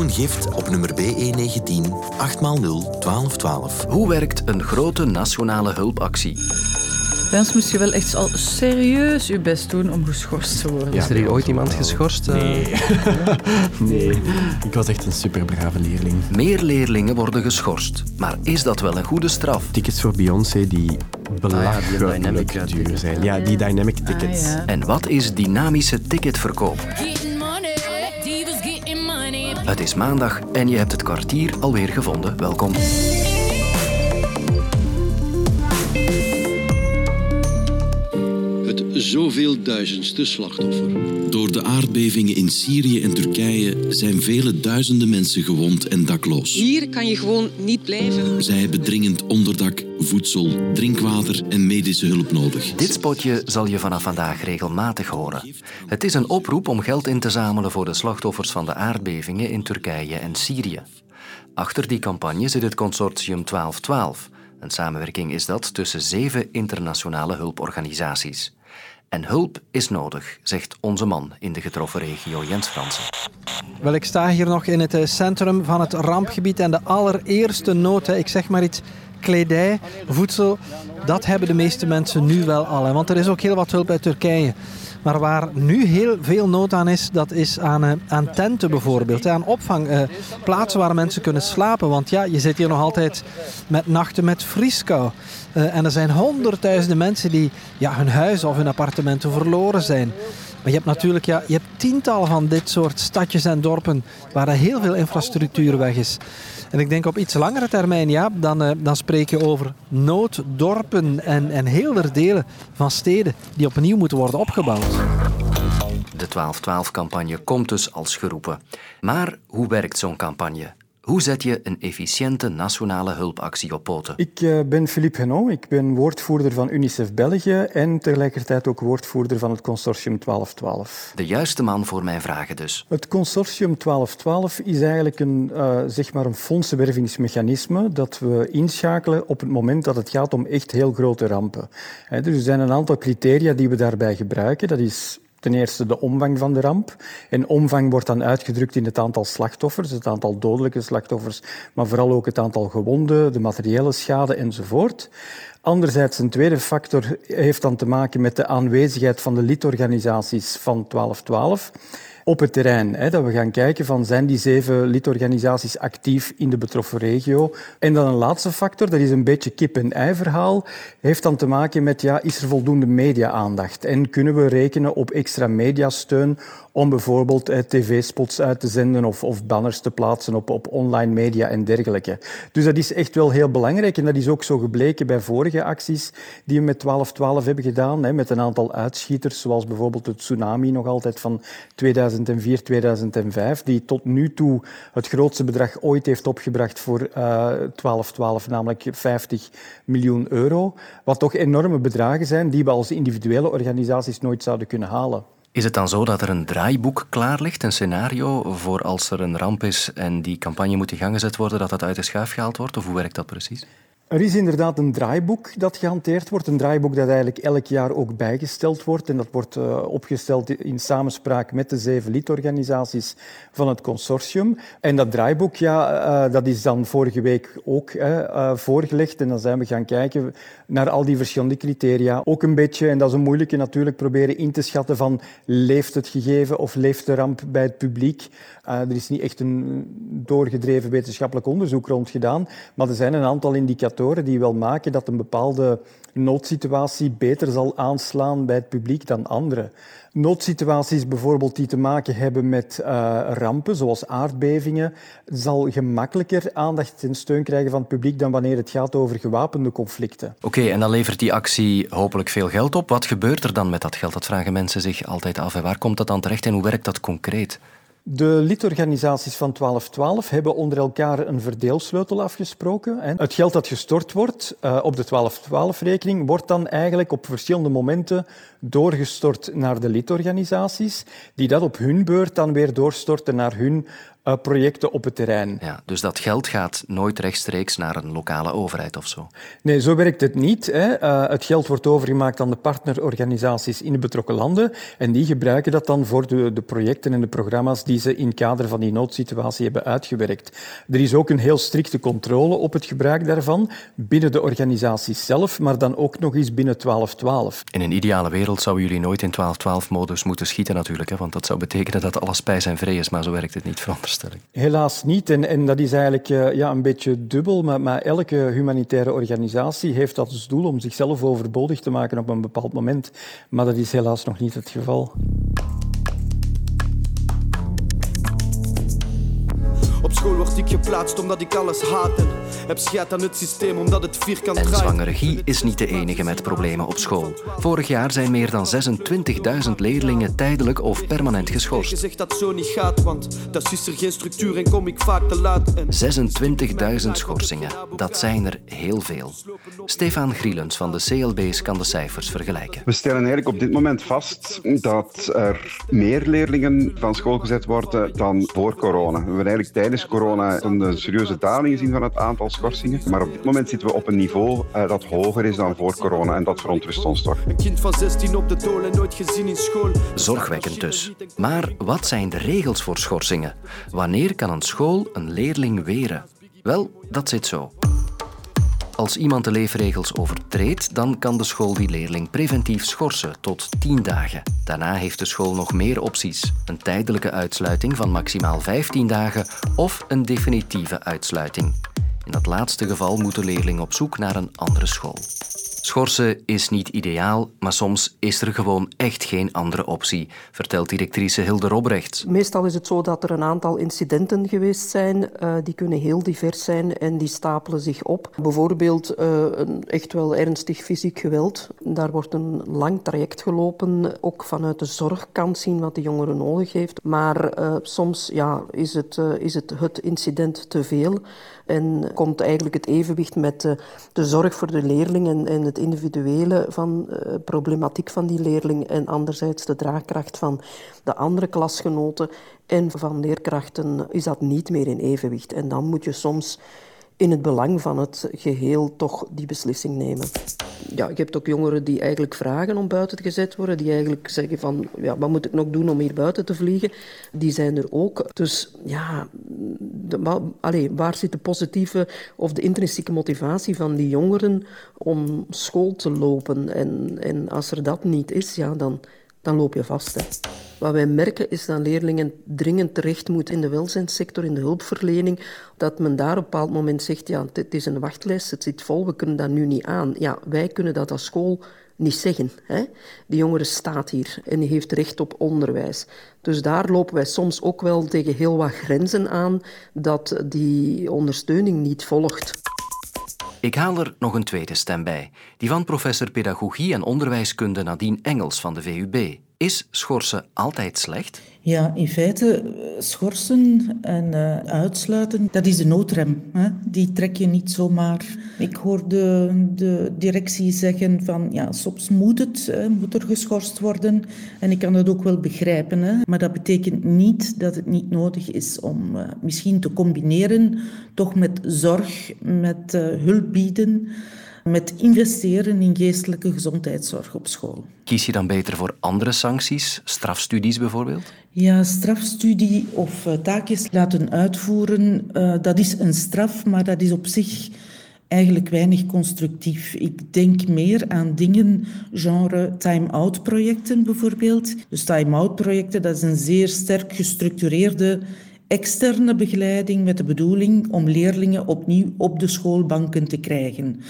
Jeroen Gift op nummer BE19 8x0 1212. Hoe werkt een grote nationale hulpactie? Bij ons moest je wel echt al serieus je best doen om geschorst te worden. Is er hier ooit iemand geschorst? eh? Nee. nee. Ik was echt een superbrave leerling. Meer leerlingen worden geschorst. Maar is dat wel een goede straf? Tickets voor Beyoncé die belachelijk dynamic, ja, duur tickets. zijn. Ja, die dynamic tickets. Ah, ja. En wat is dynamische ticketverkoop? Het is maandag en je hebt het kwartier alweer gevonden. Welkom. Zoveel duizendste slachtoffer. Door de aardbevingen in Syrië en Turkije zijn vele duizenden mensen gewond en dakloos. Hier kan je gewoon niet blijven. Zij hebben dringend onderdak, voedsel, drinkwater en medische hulp nodig. Dit spotje zal je vanaf vandaag regelmatig horen. Het is een oproep om geld in te zamelen voor de slachtoffers van de aardbevingen in Turkije en Syrië. Achter die campagne zit het consortium 1212. Een samenwerking is dat tussen zeven internationale hulporganisaties. En hulp is nodig, zegt onze man in de getroffen regio Jens Fransen. Wel, ik sta hier nog in het eh, centrum van het rampgebied en de allereerste nood, ik zeg maar iets, kledij, voedsel, dat hebben de meeste mensen nu wel al. Want er is ook heel wat hulp uit Turkije. Maar waar nu heel veel nood aan is, dat is aan, eh, aan tenten bijvoorbeeld. Aan opvang, eh, plaatsen waar mensen kunnen slapen. Want ja, je zit hier nog altijd met nachten met vrieskou. Eh, en er zijn honderdduizenden mensen die ja, hun huis of hun appartementen verloren zijn. Maar je hebt natuurlijk ja, je hebt tientallen van dit soort stadjes en dorpen waar er heel veel infrastructuur weg is. En ik denk op iets langere termijn, ja, dan, eh, dan spreek je over nooddorpen en, en heel er delen van steden die opnieuw moeten worden opgebouwd. De 1212-campagne komt dus als geroepen. Maar hoe werkt zo'n campagne? Hoe zet je een efficiënte nationale hulpactie op poten? Ik eh, ben Philippe Henot, ik ben woordvoerder van UNICEF België en tegelijkertijd ook woordvoerder van het consortium 1212. De juiste man voor mijn vragen dus. Het consortium 1212 is eigenlijk een, eh, zeg maar een fondsenwervingsmechanisme dat we inschakelen op het moment dat het gaat om echt heel grote rampen. Hè, dus er zijn een aantal criteria die we daarbij gebruiken. Dat is Ten eerste de omvang van de ramp. En omvang wordt dan uitgedrukt in het aantal slachtoffers, het aantal dodelijke slachtoffers, maar vooral ook het aantal gewonden, de materiële schade enzovoort. Anderzijds, een tweede factor heeft dan te maken met de aanwezigheid van de lidorganisaties van 1212 op het terrein. Hè, dat we gaan kijken van zijn die zeven lidorganisaties actief in de betroffen regio. En dan een laatste factor, dat is een beetje kip-en-ei verhaal, heeft dan te maken met ja, is er voldoende media-aandacht en kunnen we rekenen op extra mediasteun om bijvoorbeeld eh, tv-spots uit te zenden of, of banners te plaatsen op, op online media en dergelijke. Dus dat is echt wel heel belangrijk en dat is ook zo gebleken bij vorige acties die we met 1212 hebben gedaan, hè, met een aantal uitschieters, zoals bijvoorbeeld het tsunami nog altijd van 2004, 2005, die tot nu toe het grootste bedrag ooit heeft opgebracht voor eh 1212, namelijk 50 miljoen euro. Wat toch enorme bedragen zijn die we als individuele organisaties nooit zouden kunnen halen. Is het dan zo dat er een draaiboek klaar ligt, een scenario voor als er een ramp is en die campagne moet in gang gezet worden, dat dat uit de schuif gehaald wordt? Of hoe werkt dat precies? Er is inderdaad een draaiboek dat gehanteerd wordt. Een draaiboek dat eigenlijk elk jaar ook bijgesteld wordt. En dat wordt uh, opgesteld in samenspraak met de zeven lidorganisaties van het consortium. En dat draaiboek, ja, uh, dat is dan vorige week ook uh, voorgelegd. En dan zijn we gaan kijken naar al die verschillende criteria. Ook een beetje, en dat is een moeilijke natuurlijk, proberen in te schatten van leeft het gegeven of leeft de ramp bij het publiek. er is niet echt een doorgedreven wetenschappelijk onderzoek rond gedaan, maar er zijn een aantal indicatoren die wel maken dat een bepaalde noodsituatie beter zal aanslaan bij het publiek dan andere. Noodsituaties bijvoorbeeld die te maken hebben met uh, rampen, zoals aardbevingen, zal gemakkelijker aandacht en steun krijgen van het publiek dan wanneer het gaat over gewapende conflicten. Oké, en dan levert die actie hopelijk veel geld op. Wat gebeurt er dan met dat geld? Dat vragen mensen zich altijd af. En waar komt dat dan terecht en hoe werkt dat concreet? De lidorganisaties van 1212 hebben onder elkaar een verdeelsleutel afgesproken. Het geld dat gestort wordt uh, op de 1212-rekening wordt dan eigenlijk op verschillende momenten doorgestort naar de lidorganisaties, die dat op hun beurt dan weer doorstorten naar hun projecten op het terrein. Ja, dus dat geld gaat nooit rechtstreeks naar een lokale overheid of zo? Nee, zo werkt het niet. Hè. Uh, het geld wordt overgemaakt aan de partnerorganisaties in de betrokken landen en die gebruiken dat dan voor de, de projecten en de programma's die ze in kader van die noodsituatie hebben uitgewerkt. Er is ook een heel strikte controle op het gebruik daarvan binnen de organisaties zelf, maar dan ook nog eens binnen 1212. In een ideale wereld zouden jullie nooit in 1212-modus moeten schieten natuurlijk, hè? want dat zou betekenen dat alles bij zijn vrij is, maar zo werkt het niet, veronderstel Helaas niet, en, en dat is eigenlijk uh, ja, een beetje dubbel, maar, maar elke humanitaire organisatie heeft dat als doel om zichzelf overbodig te maken op een bepaald moment. Maar dat is helaas nog niet het geval. Op school word ik geplaatst omdat ik alles haat en heb scheid aan het systeem omdat het vierkant En draait. zwanger Guy is niet de enige met problemen op school. Vorig jaar zijn meer dan 26.000 leerlingen tijdelijk of permanent geschorst. Je zegt dat zo niet gaat, want dat is er geen structuur en kom ik vaak te laat. En... 26.000 schorsingen, dat zijn er heel veel. Stefan Grielens van de CLB's kan de cijfers vergelijken. We stellen eigenlijk op dit moment vast dat er meer leerlingen van school gezet worden dan voor corona. We hebben eigenlijk tijdens corona een serieuze daling gezien van het aantal schorsingen. Maar op dit moment zitten we op een niveau uh, dat hoger is dan voor corona en dat verontrust ons toch. Een kind van 16 op de tool en nooit gezien in school. Zorgwekkend dus. Maar wat zijn de regels voor schorsingen? Wanneer kan een school een leerling weren? Wel, dat zit zo. Als iemand de leefregels overtreedt, dan kan de school die leerling preventief schorsen tot 10 dagen. Daarna heeft de school nog meer opties. Een tijdelijke uitsluiting van maximaal 15 dagen of een definitieve uitsluiting. In dat laatste geval moet de leerling op zoek naar een andere school. Schorsen is niet ideaal, maar soms is er gewoon echt geen andere optie, vertelt directrice Hilde Robrecht. Meestal is het zo dat er een aantal incidenten geweest zijn. Uh, die kunnen heel divers zijn en die stapelen zich op. Bijvoorbeeld uh, een echt wel ernstig fysiek geweld. Daar wordt een lang traject gelopen, ook vanuit de zorgkant zien wat de jongere nodig heeft. Maar uh, soms ja, is, het, is het het incident te veel en komt eigenlijk het evenwicht met de, de zorg voor de leerling en, het individuele van uh, problematiek van die leerling en anderzijds de draagkracht van de andere klasgenoten en van leerkrachten is dat niet meer in evenwicht. En dan moet je soms in het belang van het geheel toch die beslissing nemen. Ja, je hebt ook jongeren die eigenlijk vragen om buiten gezet worden, die eigenlijk zeggen van, ja, wat moet ik nog doen om hier buiten te vliegen? Die zijn er ook. Dus ja, de, allez, waar zit de positieve of de intrinsieke motivatie van die jongeren om school te lopen? En, en als er dat niet is, ja, dan, dan loop je vast. Hè. Wat wij merken is dat leerlingen dringend terecht moeten in de welzijnssector, in de hulpverlening. Dat men daar op een bepaald moment zegt, ja, het is een wachtlijst, het zit vol, we kunnen dat nu niet aan. Ja, wij kunnen dat als school niet zeggen. Hè? Die jongere staat hier en die heeft recht op onderwijs. Dus daar lopen wij soms ook wel tegen heel wat grenzen aan dat die ondersteuning niet volgt. Ik haal er nog een tweede stem bij, die van professor pedagogie en onderwijskunde Nadine Engels van de VUB. Is schorsen altijd slecht? Ja, in feite schorsen en uh, uitsluiten, dat is de noodrem. Hè? Die trek je niet zomaar. Ik hoorde de directie zeggen van ja, soms moet het, moet er geschorst worden. En ik kan dat ook wel begrijpen. Hè? Maar dat betekent niet dat het niet nodig is om uh, misschien te combineren, toch met zorg, met hulp bieden met investeren in geestelijke gezondheidszorg op school. Kies je dan beter voor andere sancties, strafstudies bijvoorbeeld? Ja, strafstudie of uh, taakjes laten uitvoeren, uh, dat is een straf, maar dat is op zich eigenlijk weinig constructief. Ik denk meer aan dingen genre time-out projecten bijvoorbeeld. Dus time-out projecten, dat is een zeer sterk gestructureerde externe begeleiding met de bedoeling om leerlingen opnieuw op de schoolbanken te krijgen.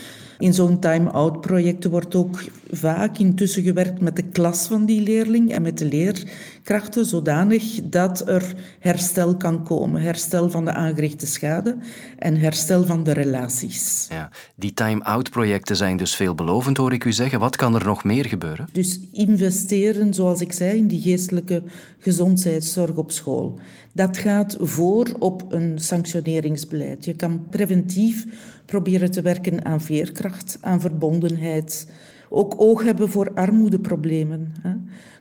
In zo'n time-out project wordt ook vaak intussen gewerkt met de klas van die leerling en met de leerkrachten, zodanig dat er herstel kan komen. Herstel van de aangerichte schade en herstel van de relaties. Ja, die time-out projecten zijn dus veelbelovend, hoor ik u zeggen. Wat kan er nog meer gebeuren? Dus investeren, zoals ik zei, in die geestelijke gezondheidszorg op school. Dat gaat voor op een sanctioneringsbeleid. Je kan preventief proberen te werken aan veerkracht, aan verbondenheid. ook oog hebben voor armoedeproblemen.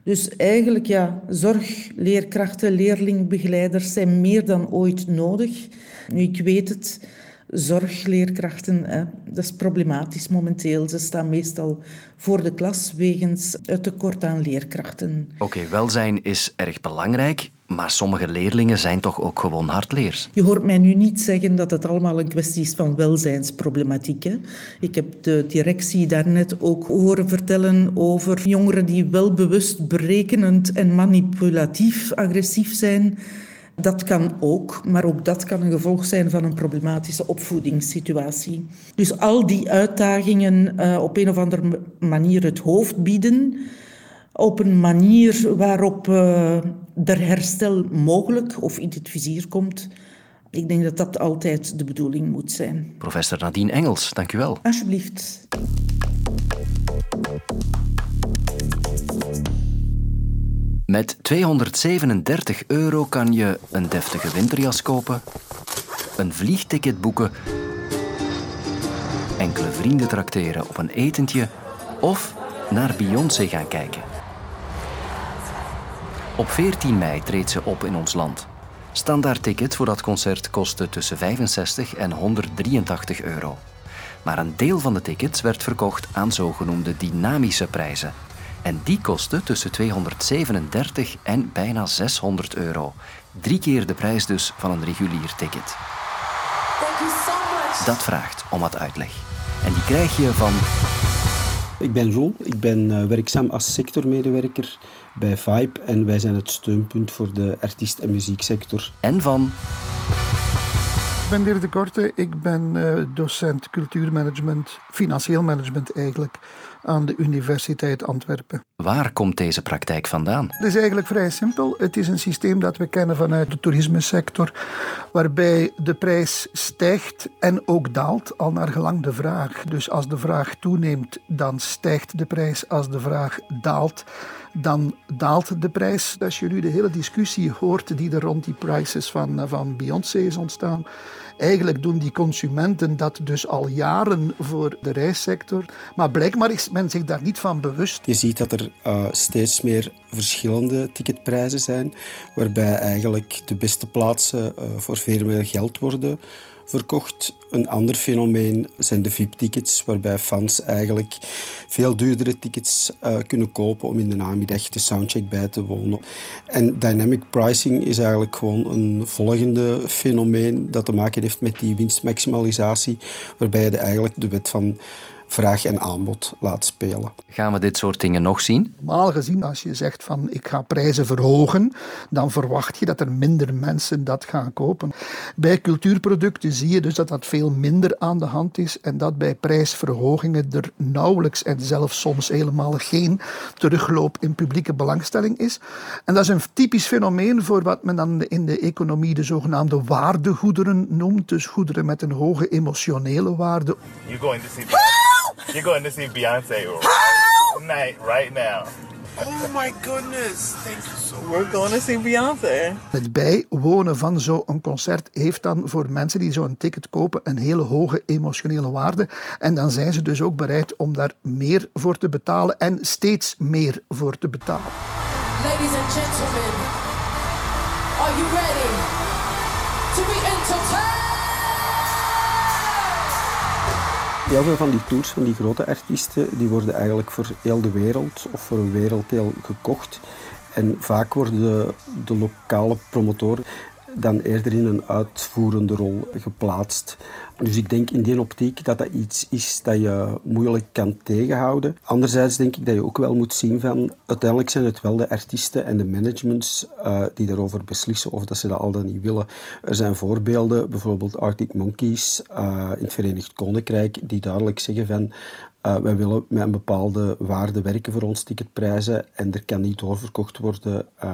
Dus eigenlijk, ja, zorg, leerkrachten, leerlingbegeleiders zijn meer dan ooit nodig. Nu, ik weet het, zorgleerkrachten, hè, dat is problematisch momenteel. Ze staan meestal voor de klas wegens het tekort aan leerkrachten. Oké, welzijn is erg belangrijk, maar sommige leerlingen zijn toch ook gewoon hardleers. Je hoort mij nu niet zeggen dat het allemaal een kwestie is van welzijnsproblematiek. Hè? Ik heb de directie daarnet ook horen vertellen over jongeren die wel bewust berekenend en manipulatief agressief zijn. Dat kan ook, maar ook dat kan een gevolg zijn van een problematische opvoedingssituatie. Dus al die uitdagingen uh, op een of andere manier het hoofd bieden, op een manier waarop uh, er herstel mogelijk of in het vizier komt. Ik denk dat dat altijd de bedoeling moet zijn. Professor Nadine Engels, dank u wel. Alsjeblieft. Met 237 euro kan je een deftige winterjas kopen, een vliegticket boeken, enkele vrienden trakteren op een etentje of naar Beyoncé gaan kijken. Op 14 mei treedt ze op in ons land. Standaard ticket voor dat concert kostte tussen 65 en 183 euro. Maar een deel van de tickets werd verkocht aan zogenoemde dynamische prijzen. En die kostte tussen 237 en bijna 600 euro. Drie keer de prijs dus van een regulier ticket. Dat vraagt om wat uitleg. En die krijg je van ik ben Roel, ik ben uh, werkzaam als sectormedewerker bij Vibe en wij zijn het steunpunt voor de artiest- en muzieksector. En van... Ik ben Dirk de Korte, ik ben uh, docent cultuurmanagement, financieel management eigenlijk, aan de Universiteit Antwerpen. Waar komt deze praktijk vandaan? Het is eigenlijk vrij simpel. Het is een systeem dat we kennen vanuit de toerismesector, waarbij de prijs stijgt en ook daalt, al naar gelang de vraag. Dus als de vraag toeneemt, dan stijgt de prijs. Als de vraag daalt, dan daalt de prijs. Als je nu de hele discussie hoort die er rond die prices van, van Beyoncé is ontstaan, Eigenlijk doen die consumenten dat dus al jaren voor de reissector. Maar blijkbaar is men zich daar niet van bewust. Je ziet dat er uh, steeds meer verschillende ticketprijzen zijn, waarbij eigenlijk de beste plaatsen uh, voor veel meer geld worden verkocht. Een ander fenomeen zijn de VIP-tickets, waarbij fans eigenlijk veel duurdere tickets uh, kunnen kopen om in de namiddag de soundcheck bij te wonen. En dynamic pricing is eigenlijk gewoon een volgende fenomeen dat te maken heeft met die winstmaximalisatie, waarbij je eigenlijk de wet van vraag en aanbod laat spelen. Gaan we dit soort dingen nog zien? Normaal gezien, als je zegt van ik ga prijzen verhogen, dan verwacht je dat er minder mensen dat gaan kopen. Bij cultuurproducten zie je dus dat dat veel minder aan de hand is en dat bij prijsverhogingen er nauwelijks en zelfs soms helemaal geen terugloop in publieke belangstelling is. En dat is een typisch fenomeen voor wat men dan in de economie de zogenaamde waardegoederen noemt, dus goederen met een hoge emotionele waarde. You're going to see You're going to see Beyonce right, night, right now. Oh my goodness. Thank you so much. We're going to see Beyoncé. Het bijwonen van zo'n concert heeft dan voor mensen die zo'n ticket kopen een hele hoge emotionele waarde. En dan zijn ze dus ook bereid om daar meer voor te betalen en steeds meer voor te betalen. Ladies and gentlemen, are you ready Heel veel van die tours van die grote artiesten, die worden eigenlijk voor heel de wereld of voor een werelddeel gekocht. En vaak worden de, de lokale promotoren dan eerder in een uitvoerende rol geplaatst. Dus ik denk in die optiek dat dat iets is dat je moeilijk kan tegenhouden. Anderzijds denk ik dat je ook wel moet zien van uiteindelijk zijn het wel de artiesten en de managements uh, die daarover beslissen of dat ze dat al dan niet willen. Er zijn voorbeelden, bijvoorbeeld Arctic Monkeys uh, in het Verenigd Koninkrijk, die duidelijk zeggen van uh, wij willen met een bepaalde waarde werken voor ons ticketprijzen en er kan niet doorverkocht worden uh,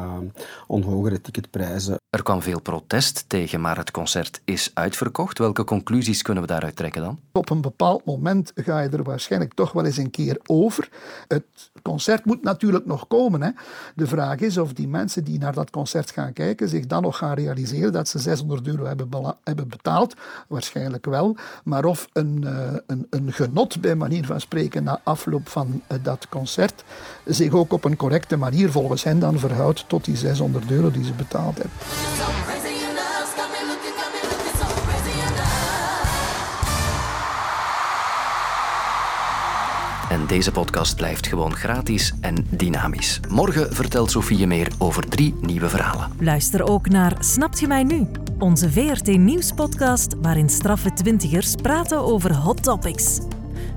aan hogere ticketprijzen. Er kwam veel protest tegen, maar het concert is uitverkocht. Welke conclusies kunnen we daaruit trekken dan? Op een bepaald moment ga je er waarschijnlijk toch wel eens een keer over. Het concert moet natuurlijk nog komen. Hè. De vraag is of die mensen die naar dat concert gaan kijken zich dan nog gaan realiseren dat ze 600 euro hebben, hebben betaald. Waarschijnlijk wel. Maar of een, uh, een, een genot bij manier van van spreken na afloop van eh, dat concert, zich ook op een correcte manier volgens hen dan verhoudt tot die 600 euro die ze betaald hebben. En deze podcast blijft gewoon gratis en dynamisch. Morgen vertelt Sofie meer over drie nieuwe verhalen. Luister ook naar Snapt je mij nu? Onze VRT Nieuws-podcast waarin straffe twintigers praten over hot topics.